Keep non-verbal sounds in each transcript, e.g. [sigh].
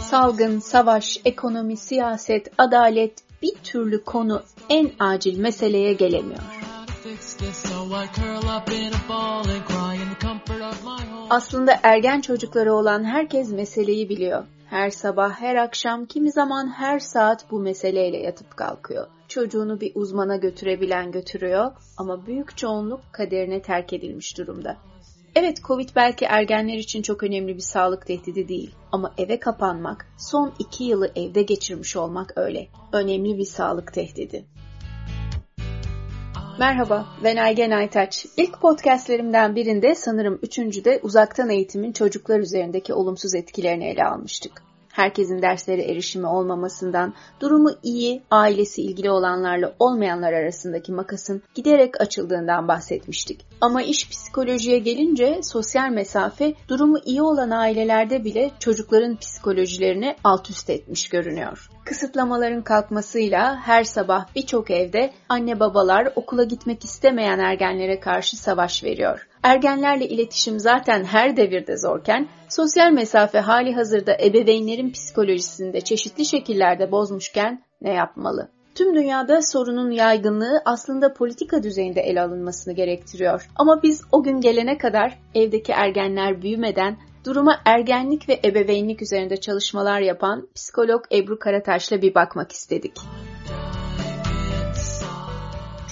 Salgın, savaş, ekonomi, siyaset, adalet bir türlü konu en acil meseleye gelemiyor. Aslında ergen çocukları olan herkes meseleyi biliyor. Her sabah, her akşam, kimi zaman her saat bu meseleyle yatıp kalkıyor. Çocuğunu bir uzmana götürebilen götürüyor ama büyük çoğunluk kaderine terk edilmiş durumda. Evet Covid belki ergenler için çok önemli bir sağlık tehdidi değil ama eve kapanmak, son iki yılı evde geçirmiş olmak öyle. Önemli bir sağlık tehdidi. Merhaba, ben Aygen Aytaç. İlk podcastlerimden birinde sanırım üçüncüde uzaktan eğitimin çocuklar üzerindeki olumsuz etkilerini ele almıştık herkesin derslere erişimi olmamasından, durumu iyi, ailesi ilgili olanlarla olmayanlar arasındaki makasın giderek açıldığından bahsetmiştik. Ama iş psikolojiye gelince sosyal mesafe durumu iyi olan ailelerde bile çocukların psikolojilerini alt üst etmiş görünüyor. Kısıtlamaların kalkmasıyla her sabah birçok evde anne babalar okula gitmek istemeyen ergenlere karşı savaş veriyor. Ergenlerle iletişim zaten her devirde zorken, sosyal mesafe hali hazırda ebeveynlerin psikolojisini de çeşitli şekillerde bozmuşken ne yapmalı? Tüm dünyada sorunun yaygınlığı aslında politika düzeyinde ele alınmasını gerektiriyor. Ama biz o gün gelene kadar evdeki ergenler büyümeden duruma ergenlik ve ebeveynlik üzerinde çalışmalar yapan psikolog Ebru Karataş'la bir bakmak istedik.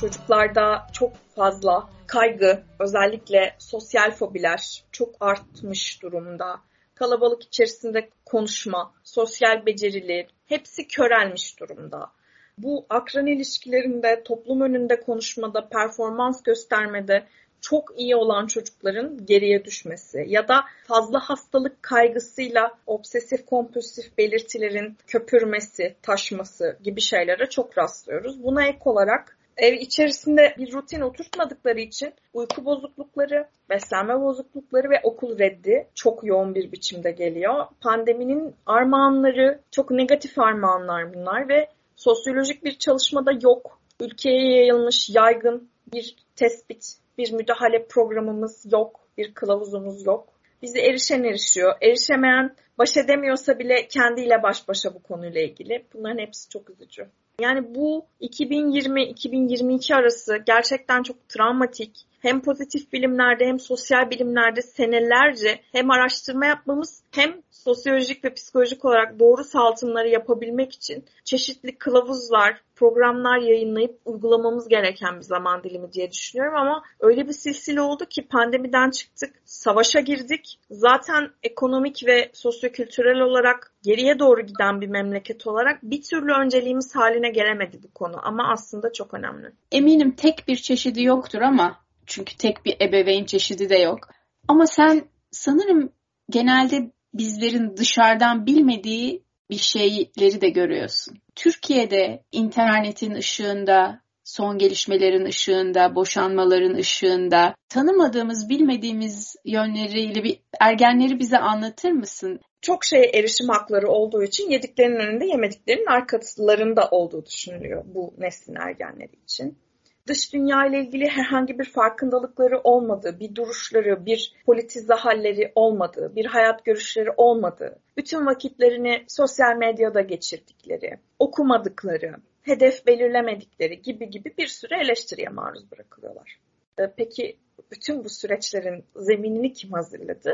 Çocuklarda çok fazla kaygı, özellikle sosyal fobiler çok artmış durumda. Kalabalık içerisinde konuşma, sosyal beceriler hepsi körelmiş durumda. Bu akran ilişkilerinde, toplum önünde konuşmada, performans göstermede çok iyi olan çocukların geriye düşmesi ya da fazla hastalık kaygısıyla obsesif kompulsif belirtilerin köpürmesi, taşması gibi şeylere çok rastlıyoruz. Buna ek olarak ev içerisinde bir rutin oturtmadıkları için uyku bozuklukları, beslenme bozuklukları ve okul reddi çok yoğun bir biçimde geliyor. Pandeminin armağanları, çok negatif armağanlar bunlar ve sosyolojik bir çalışmada yok. Ülkeye yayılmış yaygın bir tespit, bir müdahale programımız yok, bir kılavuzumuz yok. Bizi erişen erişiyor. Erişemeyen baş edemiyorsa bile kendiyle baş başa bu konuyla ilgili. Bunların hepsi çok üzücü. Yani bu 2020-2022 arası gerçekten çok travmatik. Hem pozitif bilimlerde hem sosyal bilimlerde senelerce hem araştırma yapmamız hem sosyolojik ve psikolojik olarak doğru saltımları yapabilmek için çeşitli kılavuzlar, programlar yayınlayıp uygulamamız gereken bir zaman dilimi diye düşünüyorum ama öyle bir silsile oldu ki pandemiden çıktık, savaşa girdik. Zaten ekonomik ve sosyokültürel olarak geriye doğru giden bir memleket olarak bir türlü önceliğimiz haline gelemedi bu konu ama aslında çok önemli. Eminim tek bir çeşidi yoktur ama çünkü tek bir ebeveyn çeşidi de yok. Ama sen sanırım genelde bizlerin dışarıdan bilmediği bir şeyleri de görüyorsun. Türkiye'de internetin ışığında, son gelişmelerin ışığında, boşanmaların ışığında tanımadığımız, bilmediğimiz yönleriyle bir ergenleri bize anlatır mısın? Çok şeye erişim hakları olduğu için yediklerinin önünde yemediklerinin arkasılarında olduğu düşünülüyor bu neslin ergenleri için dış dünya ile ilgili herhangi bir farkındalıkları olmadığı, bir duruşları, bir politize halleri olmadığı, bir hayat görüşleri olmadığı, bütün vakitlerini sosyal medyada geçirdikleri, okumadıkları, hedef belirlemedikleri gibi gibi bir sürü eleştiriye maruz bırakılıyorlar. Ee, peki bütün bu süreçlerin zeminini kim hazırladı?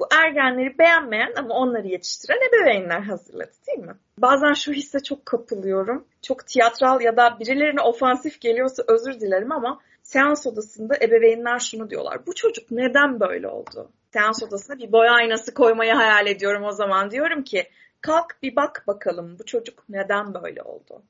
Bu ergenleri beğenmeyen ama onları yetiştiren ebeveynler hazırladı değil mi? Bazen şu hisse çok kapılıyorum. Çok tiyatral ya da birilerine ofansif geliyorsa özür dilerim ama seans odasında ebeveynler şunu diyorlar. Bu çocuk neden böyle oldu? Seans odasına bir boya aynası koymayı hayal ediyorum o zaman. Diyorum ki kalk bir bak bakalım bu çocuk neden böyle oldu?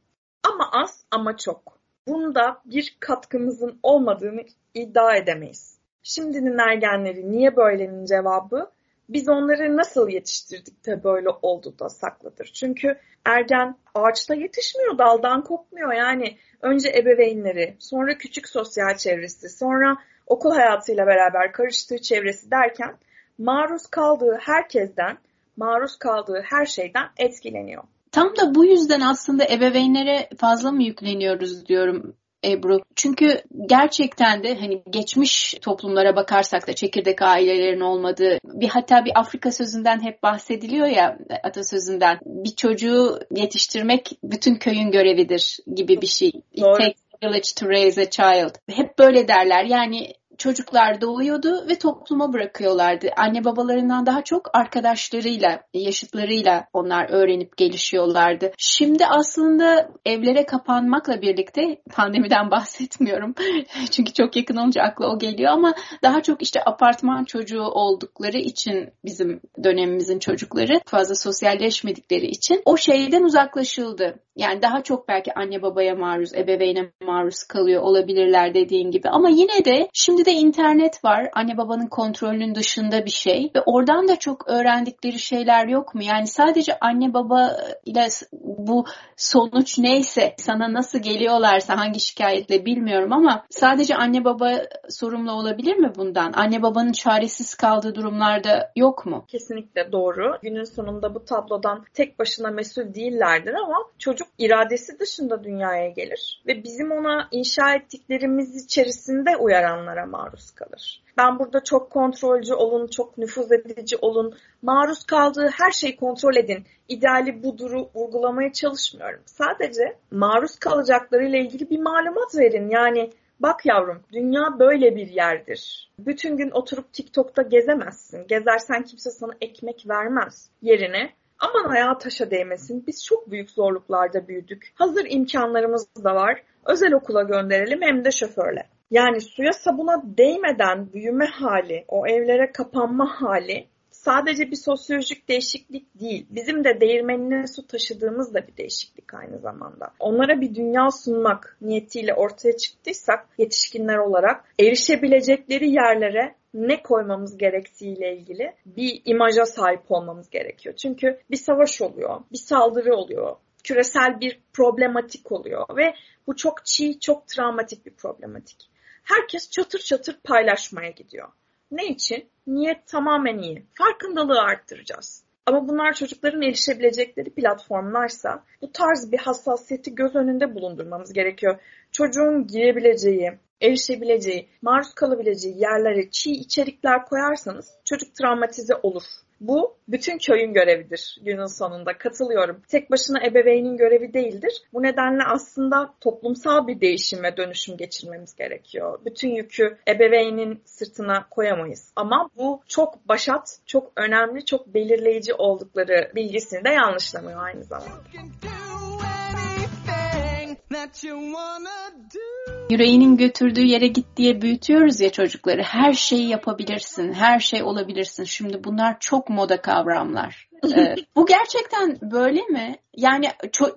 Ama az ama çok. Bunda bir katkımızın olmadığını iddia edemeyiz. Şimdinin ergenleri niye böylenin cevabı biz onları nasıl yetiştirdik de böyle oldu da saklıdır. Çünkü ergen ağaçta yetişmiyor, daldan kopmuyor. Yani önce ebeveynleri, sonra küçük sosyal çevresi, sonra okul hayatıyla beraber karıştığı çevresi derken maruz kaldığı herkesten, maruz kaldığı her şeyden etkileniyor. Tam da bu yüzden aslında ebeveynlere fazla mı yükleniyoruz diyorum. Ebru. Çünkü gerçekten de hani geçmiş toplumlara bakarsak da çekirdek ailelerin olmadığı bir hatta bir Afrika sözünden hep bahsediliyor ya atasözünden bir çocuğu yetiştirmek bütün köyün görevidir gibi bir şey. It Doğru. takes village to raise a child. Hep böyle derler. Yani çocuklar doğuyordu ve topluma bırakıyorlardı. Anne babalarından daha çok arkadaşlarıyla, yaşıtlarıyla onlar öğrenip gelişiyorlardı. Şimdi aslında evlere kapanmakla birlikte pandemiden [laughs] bahsetmiyorum. [laughs] Çünkü çok yakın olunca akla o geliyor ama daha çok işte apartman çocuğu oldukları için bizim dönemimizin çocukları fazla sosyalleşmedikleri için o şeyden uzaklaşıldı. Yani daha çok belki anne babaya maruz, ebeveyne maruz kalıyor olabilirler dediğin gibi. Ama yine de şimdi de internet var. Anne babanın kontrolünün dışında bir şey. Ve oradan da çok öğrendikleri şeyler yok mu? Yani sadece anne baba ile bu sonuç neyse, sana nasıl geliyorlarsa hangi şikayetle bilmiyorum ama sadece anne baba sorumlu olabilir mi bundan? Anne babanın çaresiz kaldığı durumlarda yok mu? Kesinlikle doğru. Günün sonunda bu tablodan tek başına mesul değillerdir ama çocuk iradesi dışında dünyaya gelir ve bizim ona inşa ettiklerimiz içerisinde uyaranlara maruz kalır. Ben burada çok kontrolcü olun, çok nüfuz edici olun, maruz kaldığı her şeyi kontrol edin. İdeali buduru vurgulamaya çalışmıyorum. Sadece maruz kalacaklarıyla ilgili bir malumat verin. Yani Bak yavrum, dünya böyle bir yerdir. Bütün gün oturup TikTok'ta gezemezsin. Gezersen kimse sana ekmek vermez. Yerine aman ayağa taşa değmesin. Biz çok büyük zorluklarda büyüdük. Hazır imkanlarımız da var. Özel okula gönderelim hem de şoförle. Yani suya sabuna değmeden büyüme hali, o evlere kapanma hali sadece bir sosyolojik değişiklik değil. Bizim de değirmenine su taşıdığımız da bir değişiklik aynı zamanda. Onlara bir dünya sunmak niyetiyle ortaya çıktıysak yetişkinler olarak erişebilecekleri yerlere ne koymamız gerektiğiyle ilgili bir imaja sahip olmamız gerekiyor. Çünkü bir savaş oluyor, bir saldırı oluyor, küresel bir problematik oluyor ve bu çok çiğ, çok travmatik bir problematik. Herkes çatır çatır paylaşmaya gidiyor. Ne için? Niyet tamamen iyi. Farkındalığı arttıracağız. Ama bunlar çocukların erişebilecekleri platformlarsa bu tarz bir hassasiyeti göz önünde bulundurmamız gerekiyor. Çocuğun girebileceği, erişebileceği, maruz kalabileceği yerlere çiğ içerikler koyarsanız çocuk travmatize olur. Bu bütün köyün görevidir günün sonunda. Katılıyorum. Tek başına ebeveynin görevi değildir. Bu nedenle aslında toplumsal bir değişim ve dönüşüm geçirmemiz gerekiyor. Bütün yükü ebeveynin sırtına koyamayız. Ama bu çok başat, çok önemli, çok belirleyici oldukları bilgisini de yanlışlamıyor aynı zamanda. Yüreğinin götürdüğü yere git diye büyütüyoruz ya çocukları. Her şeyi yapabilirsin, her şey olabilirsin. Şimdi bunlar çok moda kavramlar. ee, [laughs] bu gerçekten böyle mi? Yani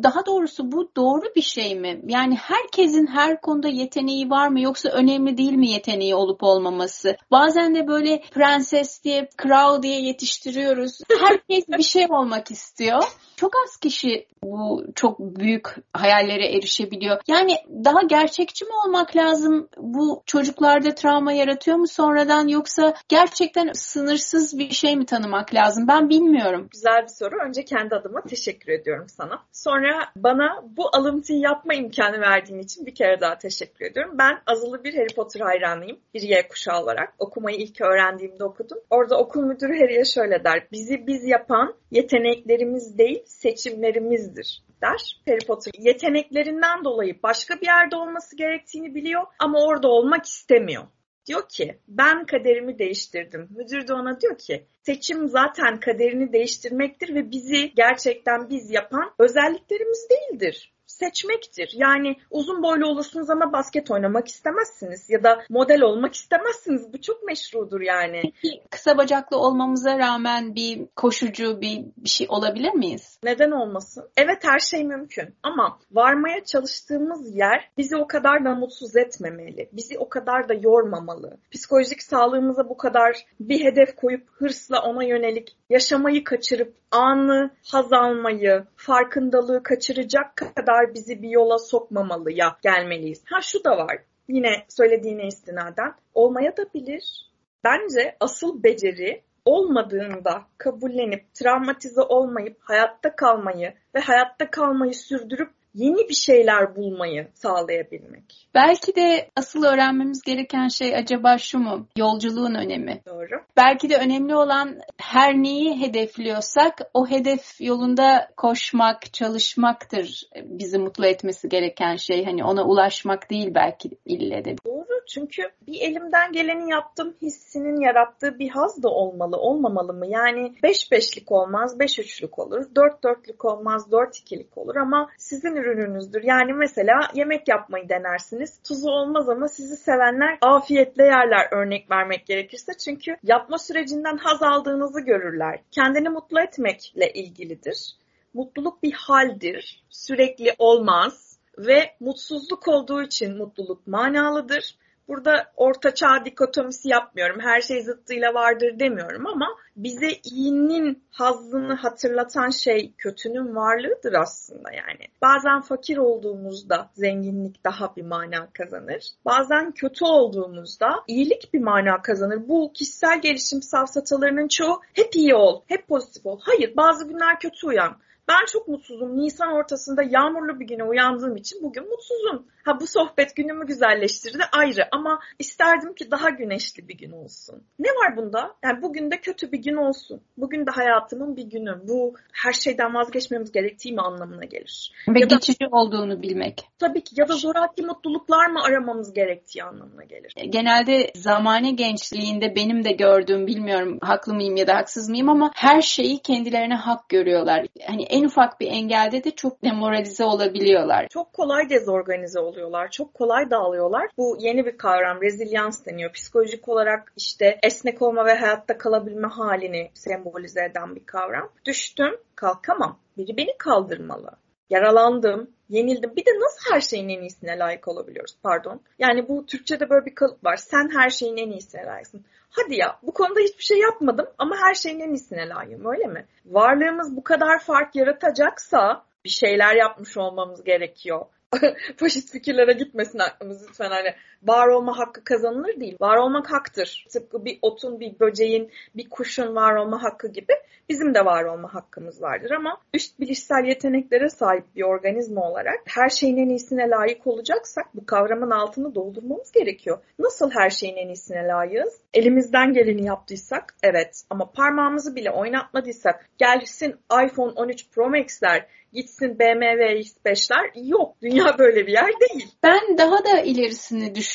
daha doğrusu bu doğru bir şey mi? Yani herkesin her konuda yeteneği var mı yoksa önemli değil mi yeteneği olup olmaması? Bazen de böyle prenses diye, kral diye yetiştiriyoruz. Herkes bir şey olmak istiyor. Çok az kişi bu çok büyük hayallere erişebiliyor. Yani daha gerçekçi mi olmak lazım? Bu çocuklarda travma yaratıyor mu sonradan yoksa gerçekten sınırsız bir şey mi tanımak lazım? Ben bilmiyorum. Güzel bir soru. Önce kendi adıma teşekkür ediyorum sana. Sonra bana bu alıntıyı yapma imkanı verdiğin için bir kere daha teşekkür ediyorum. Ben azılı bir Harry Potter hayranıyım. Bir Y kuşağı olarak. Okumayı ilk öğrendiğimde okudum. Orada okul müdürü Harry'e şöyle der. Bizi biz yapan yeteneklerimiz değil seçimlerimizdir der. Harry Potter yeteneklerinden dolayı başka bir yerde olması gerektiğini biliyor ama orada olmak istemiyor. Diyor ki ben kaderimi değiştirdim. Müdür de ona diyor ki seçim zaten kaderini değiştirmektir ve bizi gerçekten biz yapan özelliklerimiz değildir seçmektir. Yani uzun boylu olursunuz ama basket oynamak istemezsiniz ya da model olmak istemezsiniz. Bu çok meşrudur yani. Peki kısa bacaklı olmamıza rağmen bir koşucu bir, bir şey olabilir miyiz? Neden olmasın? Evet her şey mümkün ama varmaya çalıştığımız yer bizi o kadar da mutsuz etmemeli. Bizi o kadar da yormamalı. Psikolojik sağlığımıza bu kadar bir hedef koyup hırsla ona yönelik yaşamayı kaçırıp anı haz almayı, farkındalığı kaçıracak kadar bizi bir yola sokmamalıya gelmeliyiz. Ha şu da var. Yine söylediğine istinaden olmaya da bilir. Bence asıl beceri olmadığında kabullenip travmatize olmayıp hayatta kalmayı ve hayatta kalmayı sürdürüp yeni bir şeyler bulmayı sağlayabilmek. Belki de asıl öğrenmemiz gereken şey acaba şu mu? Yolculuğun önemi. Doğru. Belki de önemli olan her neyi hedefliyorsak o hedef yolunda koşmak, çalışmaktır bizi mutlu etmesi gereken şey. Hani ona ulaşmak değil belki ille de. Doğru çünkü bir elimden geleni yaptım hissinin yarattığı bir haz da olmalı, olmamalı mı? Yani 5 beşlik olmaz, 5 üçlük olur. 4 dörtlük olmaz, 4 ikilik olur ama sizin ürününüzdür. Yani mesela yemek yapmayı denersiniz. Tuzu olmaz ama sizi sevenler afiyetle yerler örnek vermek gerekirse. Çünkü yapma sürecinden haz aldığınızı görürler. Kendini mutlu etmekle ilgilidir. Mutluluk bir haldir. Sürekli olmaz ve mutsuzluk olduğu için mutluluk manalıdır. Burada orta çağ dikotomisi yapmıyorum. Her şey zıttıyla vardır demiyorum ama bize iyinin hazzını hatırlatan şey kötünün varlığıdır aslında yani. Bazen fakir olduğumuzda zenginlik daha bir mana kazanır. Bazen kötü olduğumuzda iyilik bir mana kazanır. Bu kişisel gelişim safsatalarının çoğu hep iyi ol, hep pozitif ol. Hayır bazı günler kötü uyan. Ben çok mutsuzum. Nisan ortasında yağmurlu bir güne uyandığım için bugün mutsuzum. Ha bu sohbet günümü güzelleştirdi ayrı ama isterdim ki daha güneşli bir gün olsun. Ne var bunda? Yani bugün de kötü bir gün olsun. Bugün de hayatımın bir günü. Bu her şeyden vazgeçmemiz gerektiği mi anlamına gelir. Ve ya geçici da, olduğunu bilmek. Tabii ki ya da zoraki mutluluklar mı aramamız gerektiği anlamına gelir. Genelde zamane gençliğinde benim de gördüğüm bilmiyorum haklı mıyım ya da haksız mıyım ama her şeyi kendilerine hak görüyorlar. Hani en ufak bir engelde de çok demoralize olabiliyorlar. Çok kolay dezorganize oluyorlar. Çok kolay dağılıyorlar. Bu yeni bir kavram. Rezilyans deniyor. Psikolojik olarak işte esnek olma ve hayatta kalabilme halini sembolize eden bir kavram. Düştüm, kalkamam. Biri beni kaldırmalı. Yaralandım, yenildim. Bir de nasıl her şeyin en iyisine layık olabiliyoruz? Pardon. Yani bu Türkçe'de böyle bir kalıp var. Sen her şeyin en iyisine layıksın. Hadi ya bu konuda hiçbir şey yapmadım ama her şeyin en iyisine layığım öyle mi? Varlığımız bu kadar fark yaratacaksa bir şeyler yapmış olmamız gerekiyor. [laughs] faşist fikirlere gitmesin aklımız lütfen. Hani var olma hakkı kazanılır değil. Var olmak haktır. Tıpkı bir otun, bir böceğin, bir kuşun var olma hakkı gibi bizim de var olma hakkımız vardır ama üst bilişsel yeteneklere sahip bir organizma olarak her şeyin en iyisine layık olacaksak bu kavramın altını doldurmamız gerekiyor. Nasıl her şeyin en iyisine layığız? Elimizden geleni yaptıysak evet ama parmağımızı bile oynatmadıysak gelsin iPhone 13 Pro Max'ler gitsin BMW X5'ler yok. Dünya böyle bir yer değil. Ben daha da ilerisini düşünüyorum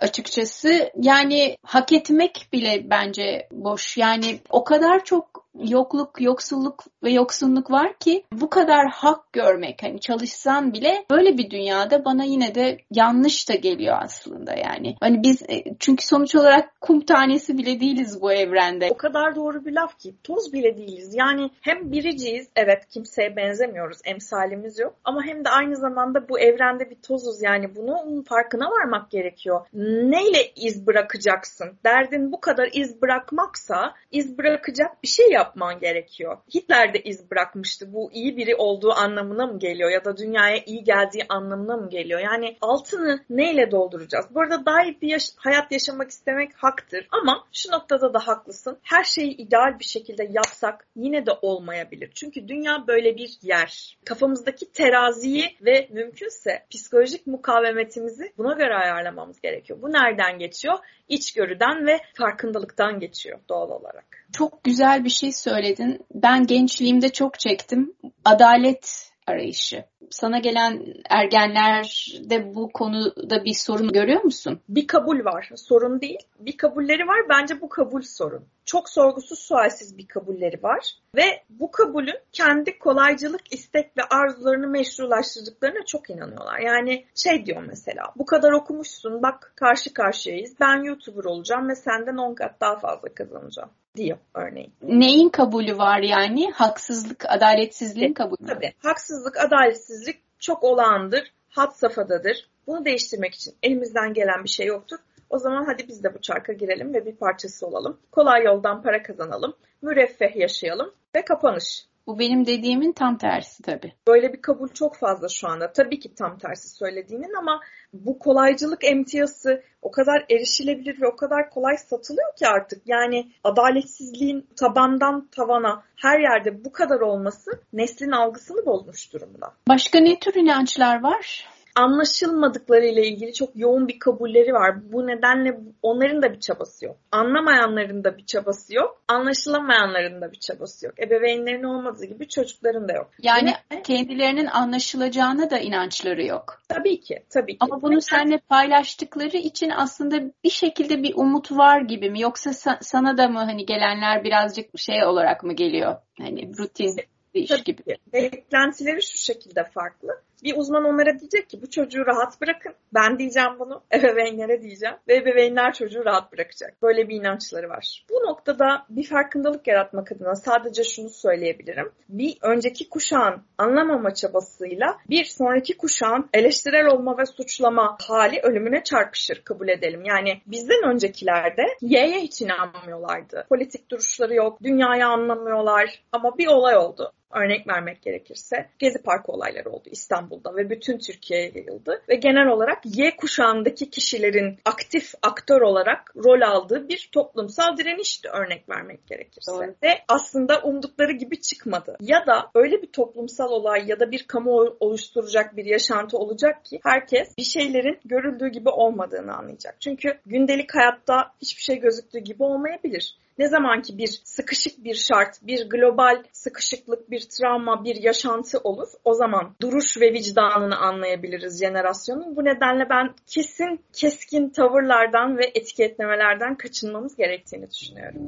açıkçası. Yani hak etmek bile bence boş. Yani o kadar çok yokluk, yoksulluk ve yoksunluk var ki bu kadar hak görmek hani çalışsan bile böyle bir dünyada bana yine de yanlış da geliyor aslında yani. Hani biz e, çünkü sonuç olarak kum tanesi bile değiliz bu evrende. O kadar doğru bir laf ki toz bile değiliz. Yani hem biriciyiz evet kimseye benzemiyoruz emsalimiz yok ama hem de aynı zamanda bu evrende bir tozuz yani bunun farkına varmak gerekiyor. Neyle iz bırakacaksın? Derdin bu kadar iz bırakmaksa iz bırakacak bir şey yap yapman gerekiyor. Hitler de iz bırakmıştı. Bu iyi biri olduğu anlamına mı geliyor ya da dünyaya iyi geldiği anlamına mı geliyor? Yani altını neyle dolduracağız? Bu arada daha iyi bir yaş- hayat yaşamak istemek haktır ama şu noktada da haklısın. Her şeyi ideal bir şekilde yapsak yine de olmayabilir. Çünkü dünya böyle bir yer. Kafamızdaki teraziyi ve mümkünse psikolojik mukavemetimizi buna göre ayarlamamız gerekiyor. Bu nereden geçiyor? İçgörüden ve farkındalıktan geçiyor doğal olarak. Çok güzel bir şey söyledin. Ben gençliğimde çok çektim. Adalet arayışı. Sana gelen ergenlerde bu konuda bir sorun görüyor musun? Bir kabul var. Sorun değil. Bir kabulleri var. Bence bu kabul sorun. Çok sorgusuz sualsiz bir kabulleri var. Ve bu kabulün kendi kolaycılık, istek ve arzularını meşrulaştırdıklarına çok inanıyorlar. Yani şey diyor mesela bu kadar okumuşsun bak karşı karşıyayız. Ben YouTuber olacağım ve senden 10 kat daha fazla kazanacağım diyor örneğin. Neyin kabulü var yani? Haksızlık, adaletsizliğin kabulü. Tabii. Haksızlık, adaletsizlik çok olağandır, hat safhadadır. Bunu değiştirmek için elimizden gelen bir şey yoktur. O zaman hadi biz de bu çarka girelim ve bir parçası olalım. Kolay yoldan para kazanalım, müreffeh yaşayalım ve kapanış. Bu benim dediğimin tam tersi tabii. Böyle bir kabul çok fazla şu anda. Tabii ki tam tersi söylediğinin ama bu kolaycılık emtiyası o kadar erişilebilir ve o kadar kolay satılıyor ki artık. Yani adaletsizliğin tabandan tavana her yerde bu kadar olması neslin algısını bozmuş durumda. Başka ne tür inançlar var? Anlaşılmadıkları ile ilgili çok yoğun bir kabulleri var. Bu nedenle onların da bir çabası yok. Anlamayanların da bir çabası yok. Anlaşılamayanların da bir çabası yok. Ebeveynlerin olmadığı gibi çocukların da yok. Yani Yine, kendilerinin anlaşılacağına da inançları yok. Tabii ki, tabii ki. Ama bunu seninle paylaştıkları için aslında bir şekilde bir umut var gibi mi? Yoksa sana da mı hani gelenler birazcık şey olarak mı geliyor? Hani rutin bir iş Tabii gibi. Ki. Beklentileri şu şekilde farklı bir uzman onlara diyecek ki bu çocuğu rahat bırakın. Ben diyeceğim bunu. Ebeveynlere diyeceğim. Ve ebeveynler çocuğu rahat bırakacak. Böyle bir inançları var. Bu noktada bir farkındalık yaratmak adına sadece şunu söyleyebilirim. Bir önceki kuşağın anlamama çabasıyla bir sonraki kuşağın eleştirel olma ve suçlama hali ölümüne çarpışır kabul edelim. Yani bizden öncekilerde Y'ye hiç inanmıyorlardı. Politik duruşları yok, dünyayı anlamıyorlar ama bir olay oldu örnek vermek gerekirse Gezi Parkı olayları oldu İstanbul'da ve bütün Türkiye'ye yayıldı. Ve genel olarak Y kuşağındaki kişilerin aktif aktör olarak rol aldığı bir toplumsal direnişti örnek vermek gerekirse. Doğru. Ve aslında umdukları gibi çıkmadı. Ya da öyle bir toplumsal olay ya da bir kamu oluşturacak bir yaşantı olacak ki herkes bir şeylerin görüldüğü gibi olmadığını anlayacak. Çünkü gündelik hayatta hiçbir şey gözüktüğü gibi olmayabilir. Ne zaman ki bir sıkışık bir şart, bir global sıkışıklık, bir travma, bir yaşantı olur o zaman duruş ve vicdanını anlayabiliriz jenerasyonun. Bu nedenle ben kesin keskin tavırlardan ve etiketlemelerden kaçınmamız gerektiğini düşünüyorum.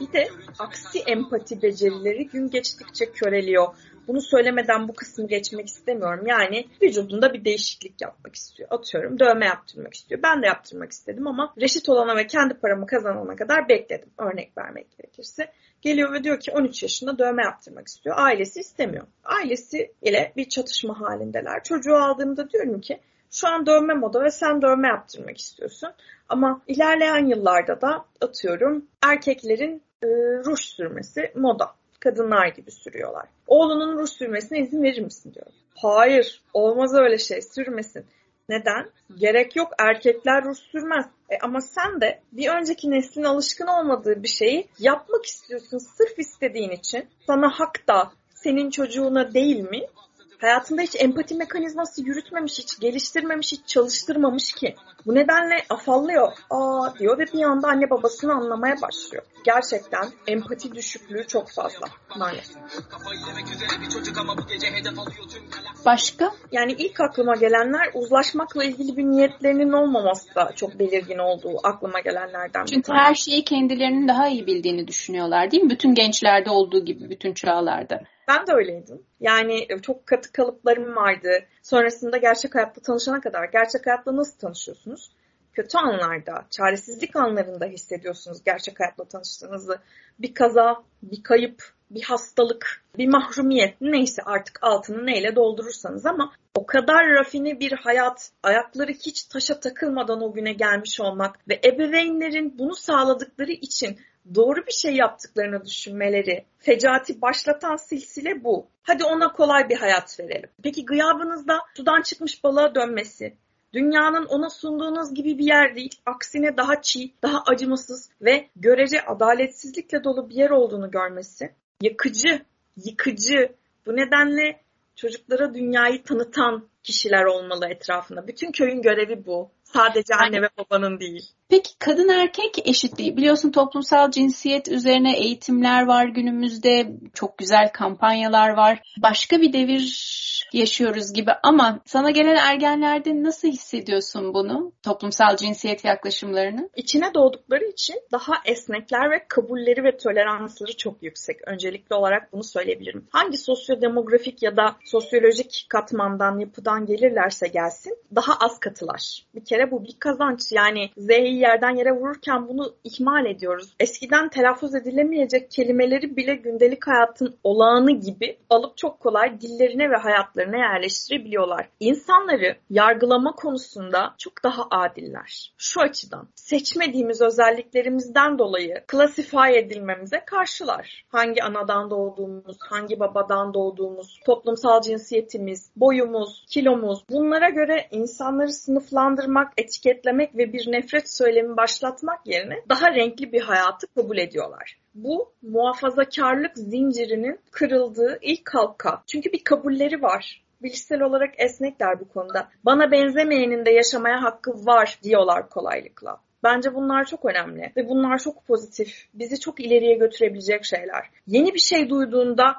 Bir de aksi empati becerileri gün geçtikçe köreliyor. Bunu söylemeden bu kısmı geçmek istemiyorum. Yani vücudunda bir değişiklik yapmak istiyor. Atıyorum dövme yaptırmak istiyor. Ben de yaptırmak istedim ama reşit olana ve kendi paramı kazanana kadar bekledim. Örnek vermek gerekirse. Geliyor ve diyor ki 13 yaşında dövme yaptırmak istiyor. Ailesi istemiyor. Ailesi ile bir çatışma halindeler. Çocuğu aldığımda diyorum ki şu an dövme moda ve sen dövme yaptırmak istiyorsun. Ama ilerleyen yıllarda da atıyorum erkeklerin e, ruj sürmesi moda kadınlar gibi sürüyorlar. Oğlunun ruj sürmesine izin verir misin diyor. Hayır olmaz öyle şey sürmesin. Neden? Gerek yok erkekler ruj sürmez. E ama sen de bir önceki neslin alışkın olmadığı bir şeyi yapmak istiyorsun sırf istediğin için. Sana hak da senin çocuğuna değil mi? Hayatında hiç empati mekanizması yürütmemiş, hiç geliştirmemiş, hiç çalıştırmamış ki. Bu nedenle afallıyor. Aa diyor ve bir anda anne babasını anlamaya başlıyor. Gerçekten empati düşüklüğü çok fazla maalesef. Başka? Yani ilk aklıma gelenler uzlaşmakla ilgili bir niyetlerinin olmaması da çok belirgin olduğu aklıma gelenlerden Çünkü bir her şeyi kendilerinin daha iyi bildiğini düşünüyorlar değil mi? Bütün gençlerde olduğu gibi bütün çağlarda. Ben de öyleydim. Yani e, çok katı kalıplarım vardı. Sonrasında gerçek hayatta tanışana kadar gerçek hayatta nasıl tanışıyorsunuz? Kötü anlarda, çaresizlik anlarında hissediyorsunuz gerçek hayatla tanıştığınızı. Bir kaza, bir kayıp, bir hastalık, bir mahrumiyet neyse artık altını neyle doldurursanız ama o kadar rafine bir hayat, ayakları hiç taşa takılmadan o güne gelmiş olmak ve ebeveynlerin bunu sağladıkları için doğru bir şey yaptıklarını düşünmeleri, fecati başlatan silsile bu. Hadi ona kolay bir hayat verelim. Peki gıyabınızda sudan çıkmış balığa dönmesi, dünyanın ona sunduğunuz gibi bir yer değil, aksine daha çiğ, daha acımasız ve görece adaletsizlikle dolu bir yer olduğunu görmesi, yakıcı, yıkıcı, bu nedenle çocuklara dünyayı tanıtan kişiler olmalı etrafında. Bütün köyün görevi bu. Sadece anne ve babanın değil. Peki kadın erkek eşitliği biliyorsun toplumsal cinsiyet üzerine eğitimler var günümüzde çok güzel kampanyalar var. Başka bir devir yaşıyoruz gibi ama sana gelen ergenlerde nasıl hissediyorsun bunu? Toplumsal cinsiyet yaklaşımlarını? İçine doğdukları için daha esnekler ve kabulleri ve toleransları çok yüksek. Öncelikli olarak bunu söyleyebilirim. Hangi sosyodemografik ya da sosyolojik katmandan, yapıdan gelirlerse gelsin daha az katılar. Bir kere bu bir kazanç. Yani Z'yi yerden yere vururken bunu ihmal ediyoruz. Eskiden telaffuz edilemeyecek kelimeleri bile gündelik hayatın olağanı gibi alıp çok kolay dillerine ve hayatlarına yerleştirebiliyorlar. İnsanları yargılama konusunda çok daha adiller. Şu açıdan seçmediğimiz özelliklerimizden dolayı klasify edilmemize karşılar. Hangi anadan doğduğumuz, hangi babadan doğduğumuz, toplumsal cinsiyetimiz, boyumuz, kilomuz bunlara göre insanları sınıflandırmak, etiketlemek ve bir nefret söylemi başlatmak yerine daha renkli bir hayatı kabul ediyorlar. Bu muhafazakarlık zincirinin kırıldığı ilk halka. Çünkü bir kabulleri var bilişsel olarak esnekler bu konuda. Bana benzemeyenin de yaşamaya hakkı var diyorlar kolaylıkla. Bence bunlar çok önemli ve bunlar çok pozitif. Bizi çok ileriye götürebilecek şeyler. Yeni bir şey duyduğunda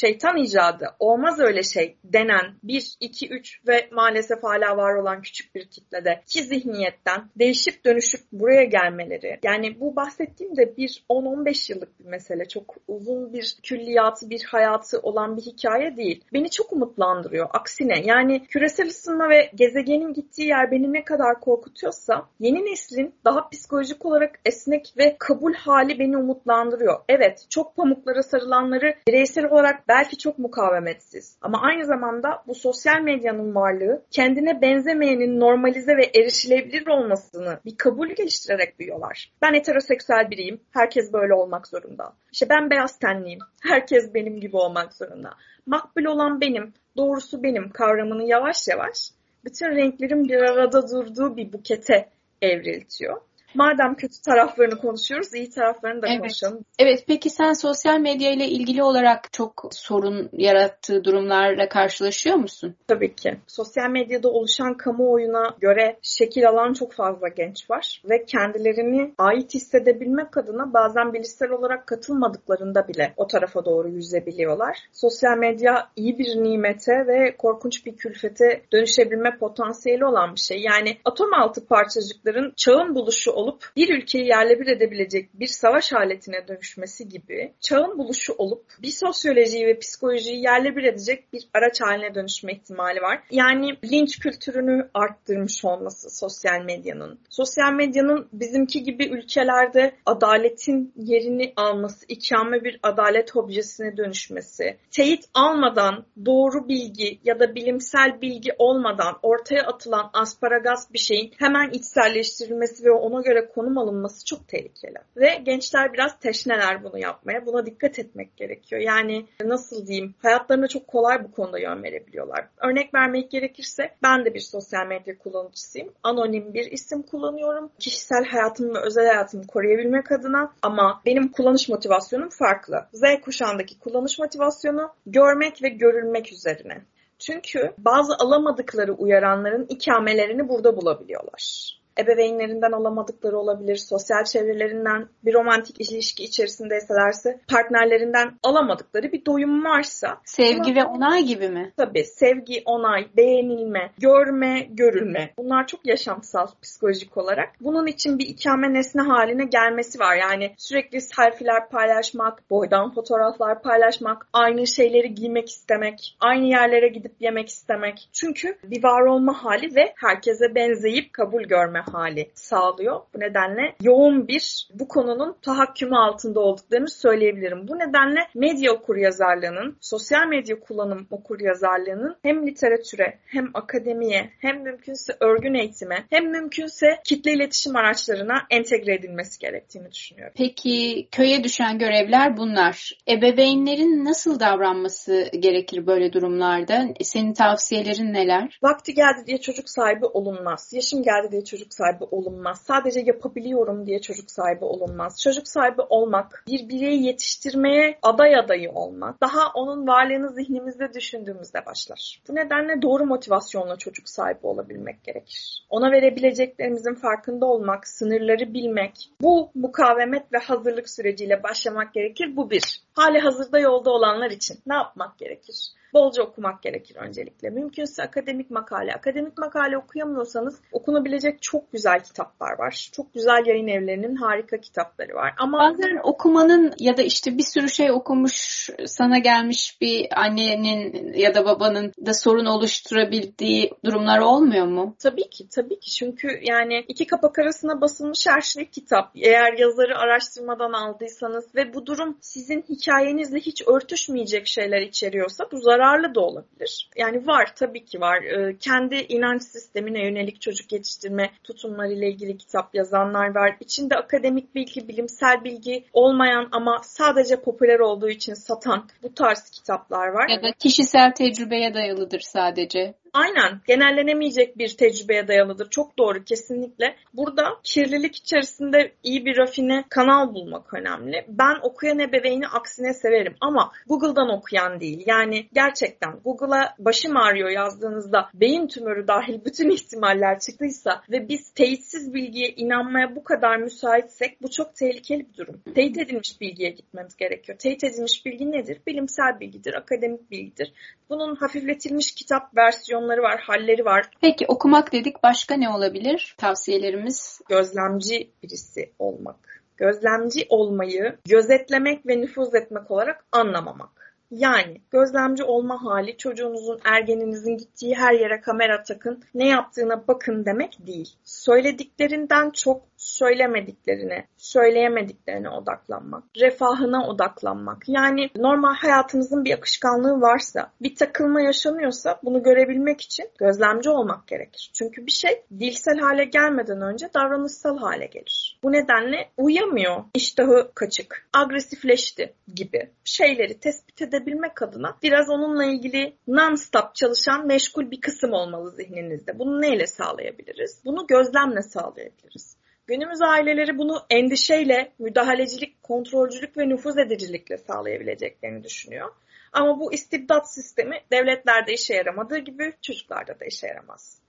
şeytan icadı olmaz öyle şey denen 1, 2, 3 ve maalesef hala var olan küçük bir kitlede ki zihniyetten değişip dönüşüp buraya gelmeleri. Yani bu bahsettiğim de bir 10-15 yıllık bir mesele. Çok uzun bir külliyatı, bir hayatı olan bir hikaye değil. Beni çok umutlandırıyor. Aksine yani küresel ısınma ve gezegenin gittiği yer beni ne kadar korkutuyorsa yeni neslin daha psikolojik olarak esnek ve kabul hali beni umutlandırıyor. Evet çok pamuklara sarılanları bireysel olarak belki çok mukavemetsiz ama aynı zamanda bu sosyal medyanın varlığı kendine benzemeyenin normalize ve erişilebilir olmasını bir kabul geliştirerek büyüyorlar. Ben heteroseksüel biriyim. Herkes böyle olmak zorunda. İşte ben beyaz tenliyim. Herkes benim gibi olmak zorunda. Makbul olan benim, doğrusu benim kavramını yavaş yavaş bütün renklerin bir arada durduğu bir bukete evriltiyor madem kötü taraflarını konuşuyoruz, iyi taraflarını da evet. konuşalım. Evet, peki sen sosyal medya ile ilgili olarak çok sorun yarattığı durumlarla karşılaşıyor musun? Tabii ki. Sosyal medyada oluşan kamuoyuna göre şekil alan çok fazla genç var ve kendilerini ait hissedebilmek adına bazen bilişsel olarak katılmadıklarında bile o tarafa doğru yüzebiliyorlar. Sosyal medya iyi bir nimete ve korkunç bir külfete dönüşebilme potansiyeli olan bir şey. Yani atom altı parçacıkların çağın buluşu olup bir ülkeyi yerle bir edebilecek bir savaş aletine dönüşmesi gibi çağın buluşu olup bir sosyolojiyi ve psikolojiyi yerle bir edecek bir araç haline dönüşme ihtimali var. Yani linç kültürünü arttırmış olması sosyal medyanın. Sosyal medyanın bizimki gibi ülkelerde adaletin yerini alması, ikame bir adalet objesine dönüşmesi, teyit almadan doğru bilgi ya da bilimsel bilgi olmadan ortaya atılan asparagas bir şeyin hemen içselleştirilmesi ve ona göre konum alınması çok tehlikeli. Ve gençler biraz teşneler bunu yapmaya. Buna dikkat etmek gerekiyor. Yani nasıl diyeyim hayatlarına çok kolay bu konuda yön verebiliyorlar. Örnek vermek gerekirse ben de bir sosyal medya kullanıcısıyım. Anonim bir isim kullanıyorum. Kişisel hayatımı ve özel hayatımı koruyabilmek adına ama benim kullanış motivasyonum farklı. Z kuşağındaki kullanış motivasyonu görmek ve görülmek üzerine. Çünkü bazı alamadıkları uyaranların ikamelerini burada bulabiliyorlar ebeveynlerinden alamadıkları olabilir, sosyal çevrelerinden bir romantik ilişki içerisindeyselerse partnerlerinden alamadıkları bir doyum varsa. Sevgi ve onay gibi mi? Tabii sevgi, onay, beğenilme, görme, görülme. Bunlar çok yaşamsal psikolojik olarak. Bunun için bir ikame nesne haline gelmesi var. Yani sürekli selfiler paylaşmak, boydan fotoğraflar paylaşmak, aynı şeyleri giymek istemek, aynı yerlere gidip yemek istemek. Çünkü bir var olma hali ve herkese benzeyip kabul görme hali sağlıyor. Bu nedenle yoğun bir bu konunun tahakkümü altında olduklarını söyleyebilirim. Bu nedenle medya okur yazarlığının, sosyal medya kullanım okur yazarlığının hem literatüre hem akademiye hem mümkünse örgün eğitime hem mümkünse kitle iletişim araçlarına entegre edilmesi gerektiğini düşünüyorum. Peki köye düşen görevler bunlar. Ebeveynlerin nasıl davranması gerekir böyle durumlarda? Senin tavsiyelerin neler? Vakti geldi diye çocuk sahibi olunmaz. Yaşım geldi diye çocuk sahibi olunmaz. Sadece yapabiliyorum diye çocuk sahibi olunmaz. Çocuk sahibi olmak, bir bireyi yetiştirmeye aday adayı olmak, daha onun varlığını zihnimizde düşündüğümüzde başlar. Bu nedenle doğru motivasyonla çocuk sahibi olabilmek gerekir. Ona verebileceklerimizin farkında olmak, sınırları bilmek, bu mukavemet ve hazırlık süreciyle başlamak gerekir. Bu bir. Hali hazırda yolda olanlar için ne yapmak gerekir? Bolca okumak gerekir öncelikle. Mümkünse akademik makale. Akademik makale okuyamıyorsanız okunabilecek çok güzel kitaplar var. Çok güzel yayın evlerinin harika kitapları var. Ama bazen okumanın ya da işte bir sürü şey okumuş sana gelmiş bir annenin ya da babanın da sorun oluşturabildiği durumlar olmuyor mu? Tabii ki, tabii ki. Çünkü yani iki kapak arasına basılmış her şey kitap. Eğer yazarı araştırmadan aldıysanız ve bu durum sizin hikayenizle hiç örtüşmeyecek şeyler içeriyorsa bu zararlı da olabilir. Yani var, tabii ki var. Ee, kendi inanç sistemine yönelik çocuk yetiştirme tutumlarıyla ilgili kitap yazanlar var. İçinde akademik bilgi, bilimsel bilgi olmayan ama sadece popüler olduğu için satan bu tarz kitaplar var. Ya da kişisel tecrübeye dayalıdır sadece. Aynen. Genellenemeyecek bir tecrübeye dayalıdır. Çok doğru kesinlikle. Burada kirlilik içerisinde iyi bir rafine kanal bulmak önemli. Ben okuyan ebeveyni aksine severim ama Google'dan okuyan değil. Yani gerçekten Google'a başım ağrıyor yazdığınızda beyin tümörü dahil bütün ihtimaller çıktıysa ve biz teyitsiz bilgiye inanmaya bu kadar müsaitsek bu çok tehlikeli bir durum. Teyit edilmiş bilgiye gitmemiz gerekiyor. Teyit edilmiş bilgi nedir? Bilimsel bilgidir, akademik bilgidir. Bunun hafifletilmiş kitap versiyonları var, halleri var. Peki okumak dedik başka ne olabilir tavsiyelerimiz? Gözlemci birisi olmak. Gözlemci olmayı gözetlemek ve nüfuz etmek olarak anlamamak. Yani gözlemci olma hali çocuğunuzun, ergeninizin gittiği her yere kamera takın, ne yaptığına bakın demek değil. Söylediklerinden çok söylemediklerine, söyleyemediklerine odaklanmak, refahına odaklanmak. Yani normal hayatınızın bir akışkanlığı varsa, bir takılma yaşanıyorsa bunu görebilmek için gözlemci olmak gerekir. Çünkü bir şey dilsel hale gelmeden önce davranışsal hale gelir. Bu nedenle uyamıyor, iştahı kaçık, agresifleşti gibi şeyleri tespit edebilmek adına biraz onunla ilgili non-stop çalışan meşgul bir kısım olmalı zihninizde. Bunu neyle sağlayabiliriz? Bunu gözlemle sağlayabiliriz. Günümüz aileleri bunu endişeyle, müdahalecilik, kontrolcülük ve nüfuz edicilikle sağlayabileceklerini düşünüyor. Ama bu istibdat sistemi devletlerde işe yaramadığı gibi çocuklarda da işe yaramaz.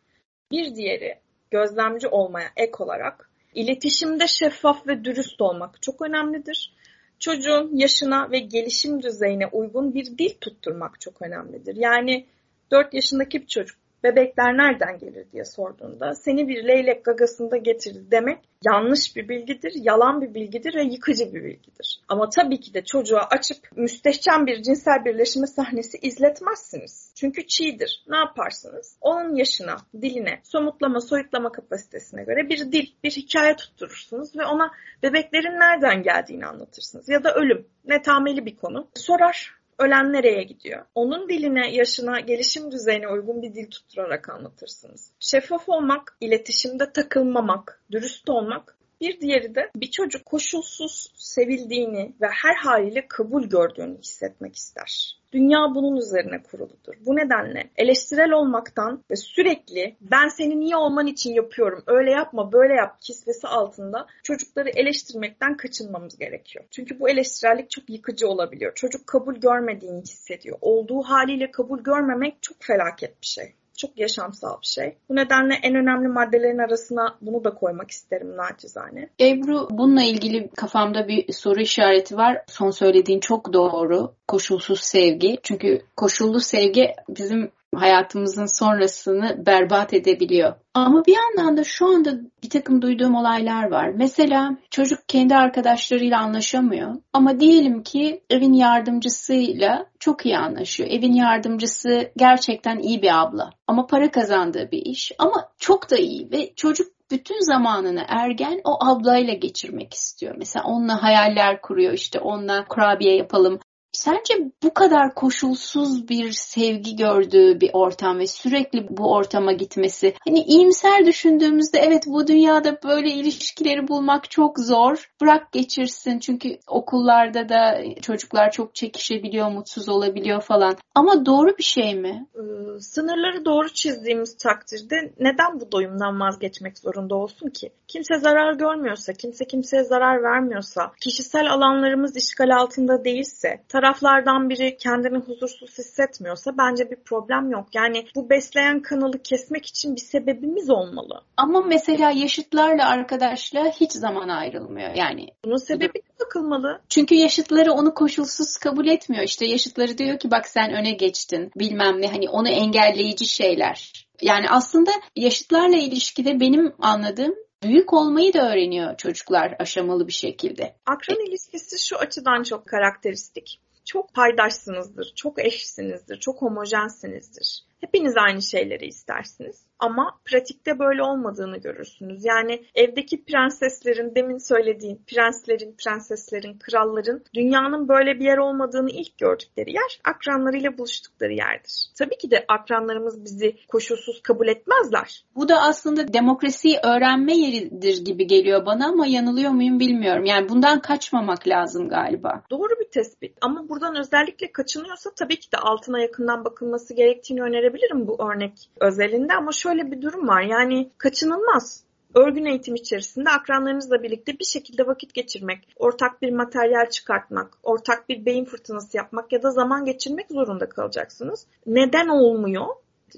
Bir diğeri gözlemci olmaya ek olarak iletişimde şeffaf ve dürüst olmak çok önemlidir. Çocuğun yaşına ve gelişim düzeyine uygun bir dil tutturmak çok önemlidir. Yani 4 yaşındaki bir çocuk bebekler nereden gelir diye sorduğunda seni bir leylek gagasında getirdi demek yanlış bir bilgidir, yalan bir bilgidir ve yıkıcı bir bilgidir. Ama tabii ki de çocuğa açıp müstehcen bir cinsel birleşme sahnesi izletmezsiniz. Çünkü çiğdir. Ne yaparsınız? Onun yaşına, diline, somutlama, soyutlama kapasitesine göre bir dil, bir hikaye tutturursunuz ve ona bebeklerin nereden geldiğini anlatırsınız. Ya da ölüm, netameli bir konu. Sorar, ölen nereye gidiyor? Onun diline, yaşına, gelişim düzeyine uygun bir dil tutturarak anlatırsınız. Şeffaf olmak, iletişimde takılmamak, dürüst olmak bir diğeri de bir çocuk koşulsuz sevildiğini ve her haliyle kabul gördüğünü hissetmek ister. Dünya bunun üzerine kuruludur. Bu nedenle eleştirel olmaktan ve sürekli ben seni niye olman için yapıyorum, öyle yapma, böyle yap kisvesi altında çocukları eleştirmekten kaçınmamız gerekiyor. Çünkü bu eleştirellik çok yıkıcı olabiliyor. Çocuk kabul görmediğini hissediyor. Olduğu haliyle kabul görmemek çok felaket bir şey çok yaşamsal bir şey. Bu nedenle en önemli maddelerin arasına bunu da koymak isterim naçizane. Ebru bununla ilgili kafamda bir soru işareti var. Son söylediğin çok doğru. Koşulsuz sevgi. Çünkü koşullu sevgi bizim hayatımızın sonrasını berbat edebiliyor. Ama bir yandan da şu anda bir takım duyduğum olaylar var. Mesela çocuk kendi arkadaşlarıyla anlaşamıyor. Ama diyelim ki evin yardımcısıyla çok iyi anlaşıyor. Evin yardımcısı gerçekten iyi bir abla. Ama para kazandığı bir iş. Ama çok da iyi ve çocuk bütün zamanını ergen o ablayla geçirmek istiyor. Mesela onunla hayaller kuruyor işte onunla kurabiye yapalım, Sence bu kadar koşulsuz bir sevgi gördüğü bir ortam ve sürekli bu ortama gitmesi hani iyimser düşündüğümüzde evet bu dünyada böyle ilişkileri bulmak çok zor. Bırak geçirsin çünkü okullarda da çocuklar çok çekişebiliyor, mutsuz olabiliyor falan. Ama doğru bir şey mi? Ee, sınırları doğru çizdiğimiz takdirde neden bu doyumdan vazgeçmek zorunda olsun ki? Kimse zarar görmüyorsa, kimse kimseye zarar vermiyorsa, kişisel alanlarımız işgal altında değilse, taraf taraflardan biri kendini huzursuz hissetmiyorsa bence bir problem yok. Yani bu besleyen kanalı kesmek için bir sebebimiz olmalı. Ama mesela yaşıtlarla arkadaşla hiç zaman ayrılmıyor. Yani bunun sebebi bakılmalı. Çünkü yaşıtları onu koşulsuz kabul etmiyor. İşte yaşıtları diyor ki bak sen öne geçtin bilmem ne hani onu engelleyici şeyler. Yani aslında yaşıtlarla ilişkide benim anladığım büyük olmayı da öğreniyor çocuklar aşamalı bir şekilde. Akran ilişkisi şu açıdan çok karakteristik. Çok paydaşsınızdır, çok eşsinizdir, çok homojensinizdir. Hepiniz aynı şeyleri istersiniz. Ama pratikte böyle olmadığını görürsünüz. Yani evdeki prenseslerin, demin söylediğim prenslerin, prenseslerin, kralların dünyanın böyle bir yer olmadığını ilk gördükleri yer akranlarıyla buluştukları yerdir. Tabii ki de akranlarımız bizi koşulsuz kabul etmezler. Bu da aslında demokrasiyi öğrenme yeridir gibi geliyor bana ama yanılıyor muyum bilmiyorum. Yani bundan kaçmamak lazım galiba. Doğru bir tespit ama buradan özellikle kaçınıyorsa tabii ki de altına yakından bakılması gerektiğini önerebilirim bu örnek özelinde ama şöyle bir durum var. Yani kaçınılmaz örgün eğitim içerisinde akranlarınızla birlikte bir şekilde vakit geçirmek, ortak bir materyal çıkartmak, ortak bir beyin fırtınası yapmak ya da zaman geçirmek zorunda kalacaksınız. Neden olmuyor?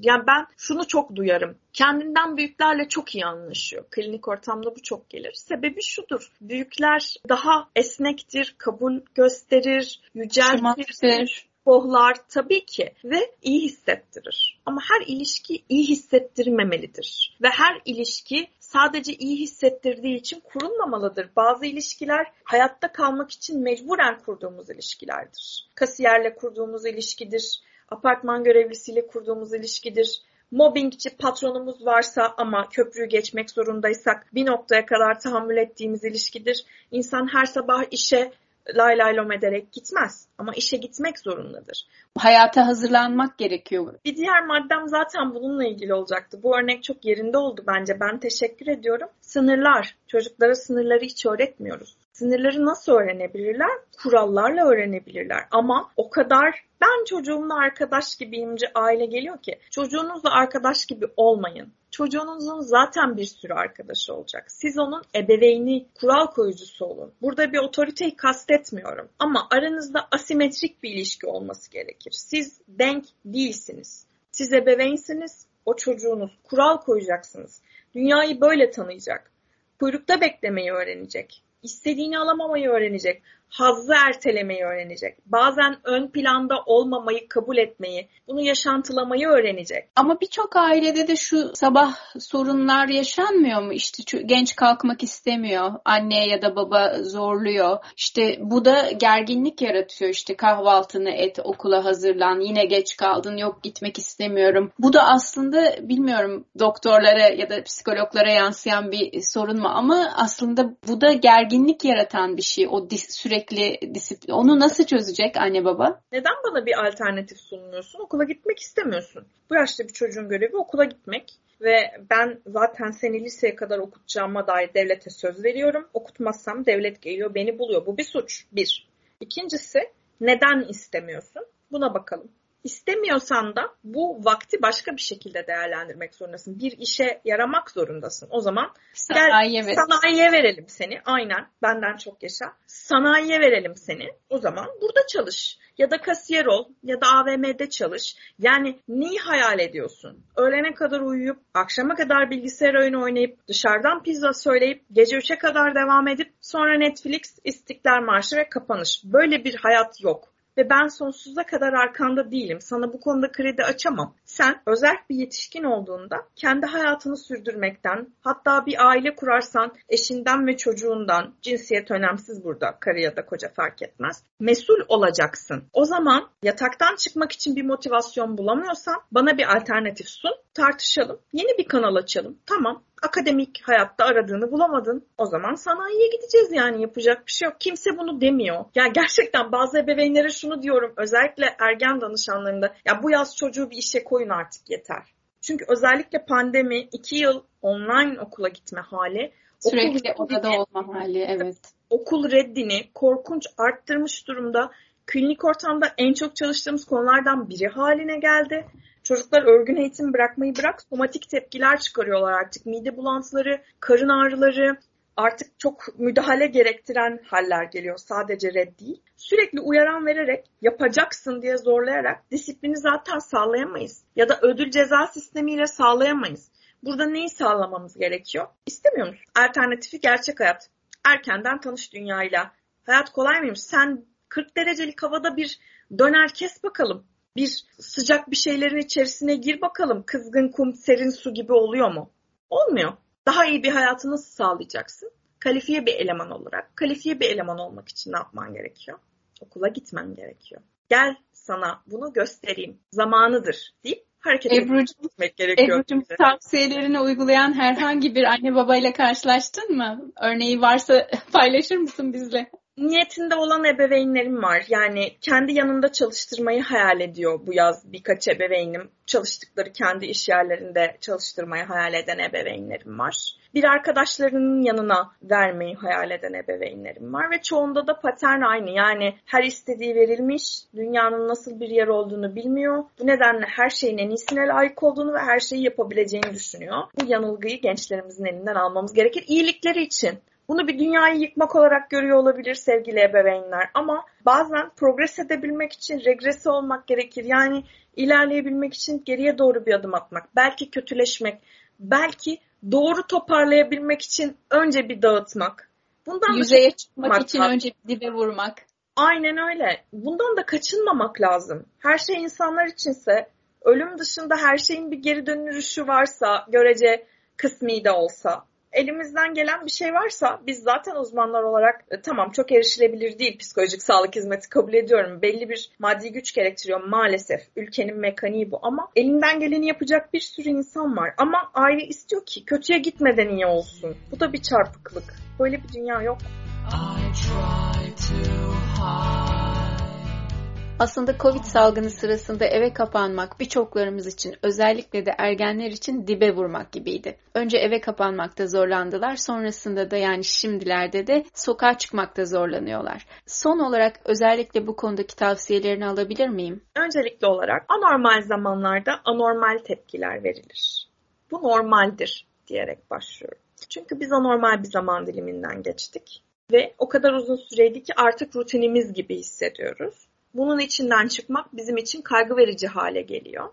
Yani ben şunu çok duyarım. Kendinden büyüklerle çok iyi anlaşıyor. Klinik ortamda bu çok gelir. Sebebi şudur. Büyükler daha esnektir, kabul gösterir, yüceltir pohlar tabii ki ve iyi hissettirir. Ama her ilişki iyi hissettirmemelidir. Ve her ilişki sadece iyi hissettirdiği için kurulmamalıdır. Bazı ilişkiler hayatta kalmak için mecburen kurduğumuz ilişkilerdir. Kasiyerle kurduğumuz ilişkidir, apartman görevlisiyle kurduğumuz ilişkidir, mobbingçi patronumuz varsa ama köprüyü geçmek zorundaysak bir noktaya kadar tahammül ettiğimiz ilişkidir. İnsan her sabah işe lay lay lom ederek gitmez. Ama işe gitmek zorundadır. Hayata hazırlanmak gerekiyor. Bir diğer maddem zaten bununla ilgili olacaktı. Bu örnek çok yerinde oldu bence. Ben teşekkür ediyorum. Sınırlar. Çocuklara sınırları hiç öğretmiyoruz. Sınırları nasıl öğrenebilirler? Kurallarla öğrenebilirler. Ama o kadar ben çocuğumla arkadaş gibiyimci aile geliyor ki çocuğunuzla arkadaş gibi olmayın. Çocuğunuzun zaten bir sürü arkadaşı olacak. Siz onun ebeveyni, kural koyucusu olun. Burada bir otoriteyi kastetmiyorum. Ama aranızda asimetrik bir ilişki olması gerekir. Siz denk değilsiniz. Siz ebeveynsiniz, o çocuğunuz. Kural koyacaksınız. Dünyayı böyle tanıyacak. Kuyrukta beklemeyi öğrenecek. İstediğini alamamayı öğrenecek hazzı ertelemeyi öğrenecek. Bazen ön planda olmamayı kabul etmeyi, bunu yaşantılamayı öğrenecek. Ama birçok ailede de şu sabah sorunlar yaşanmıyor mu? İşte genç kalkmak istemiyor. Anne ya da baba zorluyor. İşte bu da gerginlik yaratıyor. İşte kahvaltını et, okula hazırlan, yine geç kaldın, yok gitmek istemiyorum. Bu da aslında bilmiyorum doktorlara ya da psikologlara yansıyan bir sorun mu ama aslında bu da gerginlik yaratan bir şey. O sürekli sürekli disiplin. Onu nasıl çözecek anne baba? Neden bana bir alternatif sunmuyorsun? Okula gitmek istemiyorsun. Bu yaşta bir çocuğun görevi okula gitmek ve ben zaten seni liseye kadar okutacağıma dair devlete söz veriyorum. Okutmazsam devlet geliyor beni buluyor. Bu bir suç. Bir. İkincisi neden istemiyorsun? Buna bakalım. İstemiyorsan da bu vakti başka bir şekilde değerlendirmek zorundasın. Bir işe yaramak zorundasın. O zaman sanayiye, gel, sanayiye verelim seni. Aynen benden çok yaşa. Sanayiye verelim seni. O zaman burada çalış. Ya da kasiyer ol ya da AVM'de çalış. Yani neyi hayal ediyorsun? Öğlene kadar uyuyup, akşama kadar bilgisayar oyunu oynayıp, dışarıdan pizza söyleyip, gece 3'e kadar devam edip, sonra Netflix, İstiklal Marşı ve kapanış. Böyle bir hayat yok ve ben sonsuza kadar arkanda değilim. Sana bu konuda kredi açamam. Sen özel bir yetişkin olduğunda kendi hayatını sürdürmekten, hatta bir aile kurarsan eşinden ve çocuğundan, cinsiyet önemsiz burada, karı ya da koca fark etmez, mesul olacaksın. O zaman yataktan çıkmak için bir motivasyon bulamıyorsan bana bir alternatif sun, tartışalım, yeni bir kanal açalım. Tamam, akademik hayatta aradığını bulamadın. O zaman sanayiye gideceğiz yani yapacak bir şey yok. Kimse bunu demiyor. Ya yani gerçekten bazı ebeveynlere şunu diyorum özellikle ergen danışanlarında ya bu yaz çocuğu bir işe koyun artık yeter. Çünkü özellikle pandemi iki yıl online okula gitme hali Sürekli okul odada olma hali evet. Okul reddini korkunç arttırmış durumda. Klinik ortamda en çok çalıştığımız konulardan biri haline geldi. Çocuklar örgün eğitim bırakmayı bırak somatik tepkiler çıkarıyorlar artık. Mide bulantıları, karın ağrıları, artık çok müdahale gerektiren haller geliyor. Sadece red değil. Sürekli uyaran vererek yapacaksın diye zorlayarak disiplini zaten sağlayamayız. Ya da ödül ceza sistemiyle sağlayamayız. Burada neyi sağlamamız gerekiyor? İstemiyor musun? Alternatifi gerçek hayat. Erkenden tanış dünyayla. Hayat kolay mıymış? Sen 40 derecelik havada bir döner kes bakalım. Bir sıcak bir şeylerin içerisine gir bakalım. Kızgın kum, serin su gibi oluyor mu? Olmuyor. Daha iyi bir hayatı nasıl sağlayacaksın? Kalifiye bir eleman olarak. Kalifiye bir eleman olmak için ne yapman gerekiyor? Okula gitmen gerekiyor. Gel sana bunu göstereyim. Zamanıdır deyip harekete Ebru'cum, gitmek gerekiyor. Ebru'cum tavsiyelerini uygulayan herhangi bir anne babayla karşılaştın mı? Örneği varsa [laughs] paylaşır mısın bizle? Niyetinde olan ebeveynlerim var. Yani kendi yanında çalıştırmayı hayal ediyor bu yaz birkaç ebeveynim. Çalıştıkları kendi iş yerlerinde çalıştırmayı hayal eden ebeveynlerim var. Bir arkadaşlarının yanına vermeyi hayal eden ebeveynlerim var ve çoğunda da patern aynı. Yani her istediği verilmiş, dünyanın nasıl bir yer olduğunu bilmiyor. Bu nedenle her şeyin en iyisine layık olduğunu ve her şeyi yapabileceğini düşünüyor. Bu yanılgıyı gençlerimizin elinden almamız gerekir iyilikleri için. Bunu bir dünyayı yıkmak olarak görüyor olabilir sevgili ebeveynler ama bazen progres edebilmek için regresi olmak gerekir. Yani ilerleyebilmek için geriye doğru bir adım atmak, belki kötüleşmek, belki doğru toparlayabilmek için önce bir dağıtmak. Bundan Yüzeye çıkmak için lazım. önce bir dibe vurmak. Aynen öyle. Bundan da kaçınmamak lazım. Her şey insanlar içinse, ölüm dışında her şeyin bir geri dönüşü varsa, görece kısmi de olsa, elimizden gelen bir şey varsa biz zaten uzmanlar olarak e, tamam çok erişilebilir değil psikolojik sağlık hizmeti kabul ediyorum. Belli bir maddi güç gerektiriyor maalesef. Ülkenin mekaniği bu ama elinden geleni yapacak bir sürü insan var. Ama aile istiyor ki kötüye gitmeden iyi olsun. Bu da bir çarpıklık. Böyle bir dünya yok. I try to hide. Aslında Covid salgını sırasında eve kapanmak birçoklarımız için özellikle de ergenler için dibe vurmak gibiydi. Önce eve kapanmakta zorlandılar sonrasında da yani şimdilerde de sokağa çıkmakta zorlanıyorlar. Son olarak özellikle bu konudaki tavsiyelerini alabilir miyim? Öncelikli olarak anormal zamanlarda anormal tepkiler verilir. Bu normaldir diyerek başlıyorum. Çünkü biz anormal bir zaman diliminden geçtik ve o kadar uzun süreydi ki artık rutinimiz gibi hissediyoruz bunun içinden çıkmak bizim için kaygı verici hale geliyor.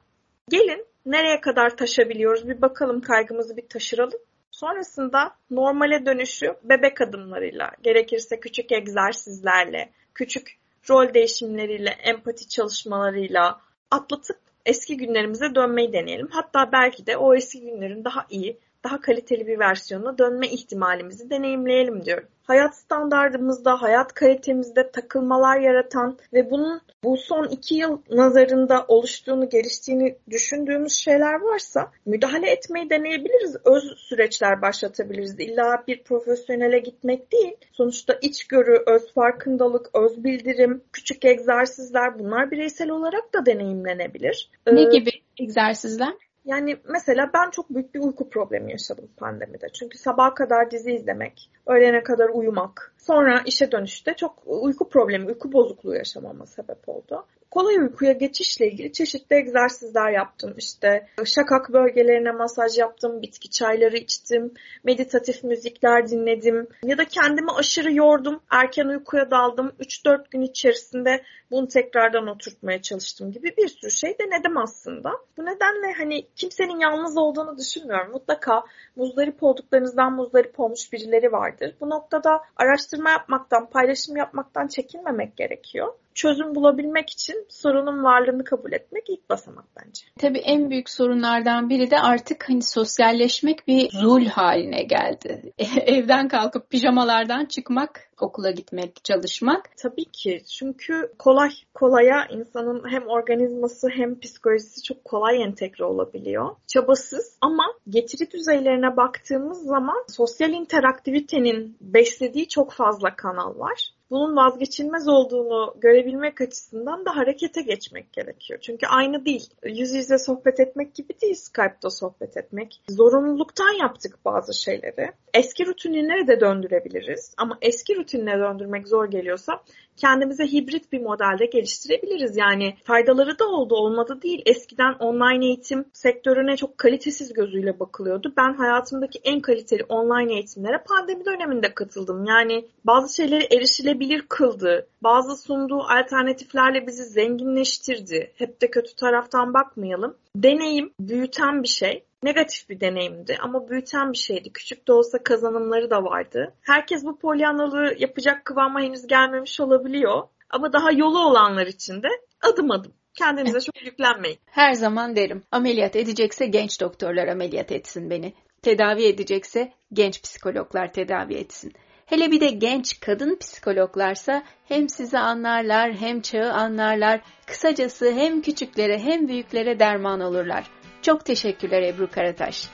Gelin nereye kadar taşabiliyoruz bir bakalım kaygımızı bir taşıralım. Sonrasında normale dönüşü bebek adımlarıyla, gerekirse küçük egzersizlerle, küçük rol değişimleriyle, empati çalışmalarıyla atlatıp eski günlerimize dönmeyi deneyelim. Hatta belki de o eski günlerin daha iyi, daha kaliteli bir versiyonuna dönme ihtimalimizi deneyimleyelim diyorum. Hayat standartımızda, hayat kalitemizde takılmalar yaratan ve bunun bu son iki yıl nazarında oluştuğunu, geliştiğini düşündüğümüz şeyler varsa müdahale etmeyi deneyebiliriz. Öz süreçler başlatabiliriz. İlla bir profesyonele gitmek değil. Sonuçta içgörü, öz farkındalık, öz bildirim, küçük egzersizler bunlar bireysel olarak da deneyimlenebilir. Ne ee, gibi egzersizler? Yani mesela ben çok büyük bir uyku problemi yaşadım pandemide. Çünkü sabaha kadar dizi izlemek, öğlene kadar uyumak, sonra işe dönüşte çok uyku problemi, uyku bozukluğu yaşamama sebep oldu kolay uykuya geçişle ilgili çeşitli egzersizler yaptım. İşte şakak bölgelerine masaj yaptım, bitki çayları içtim, meditatif müzikler dinledim ya da kendimi aşırı yordum, erken uykuya daldım. 3-4 gün içerisinde bunu tekrardan oturtmaya çalıştım gibi bir sürü şey denedim aslında. Bu nedenle hani kimsenin yalnız olduğunu düşünmüyorum. Mutlaka muzdarip olduklarınızdan muzdarip olmuş birileri vardır. Bu noktada araştırma yapmaktan, paylaşım yapmaktan çekinmemek gerekiyor çözüm bulabilmek için sorunun varlığını kabul etmek ilk basamak bence. Tabii en büyük sorunlardan biri de artık hani sosyalleşmek bir zul haline geldi. [laughs] Evden kalkıp pijamalardan çıkmak, okula gitmek, çalışmak. Tabii ki. Çünkü kolay kolaya insanın hem organizması hem psikolojisi çok kolay entegre olabiliyor. Çabasız ama getiri düzeylerine baktığımız zaman sosyal interaktivitenin beslediği çok fazla kanal var bunun vazgeçilmez olduğunu görebilmek açısından da harekete geçmek gerekiyor. Çünkü aynı değil. Yüz yüze sohbet etmek gibi değil Skype'da sohbet etmek. Zorunluluktan yaptık bazı şeyleri. Eski rutinlere de döndürebiliriz. Ama eski rutinine döndürmek zor geliyorsa kendimize hibrit bir modelde geliştirebiliriz. Yani faydaları da oldu olmadı değil. Eskiden online eğitim sektörüne çok kalitesiz gözüyle bakılıyordu. Ben hayatımdaki en kaliteli online eğitimlere pandemi döneminde katıldım. Yani bazı şeyleri erişilebilir kıldı. Bazı sunduğu alternatiflerle bizi zenginleştirdi. Hep de kötü taraftan bakmayalım. Deneyim büyüten bir şey negatif bir deneyimdi ama büyüten bir şeydi. Küçük de olsa kazanımları da vardı. Herkes bu polyanalığı yapacak kıvama henüz gelmemiş olabiliyor. Ama daha yolu olanlar için de adım adım. Kendinize çok yüklenmeyin. Her zaman derim. Ameliyat edecekse genç doktorlar ameliyat etsin beni. Tedavi edecekse genç psikologlar tedavi etsin. Hele bir de genç kadın psikologlarsa hem sizi anlarlar hem çağı anlarlar. Kısacası hem küçüklere hem büyüklere derman olurlar. Çok teşekkürler Ebru Karataş.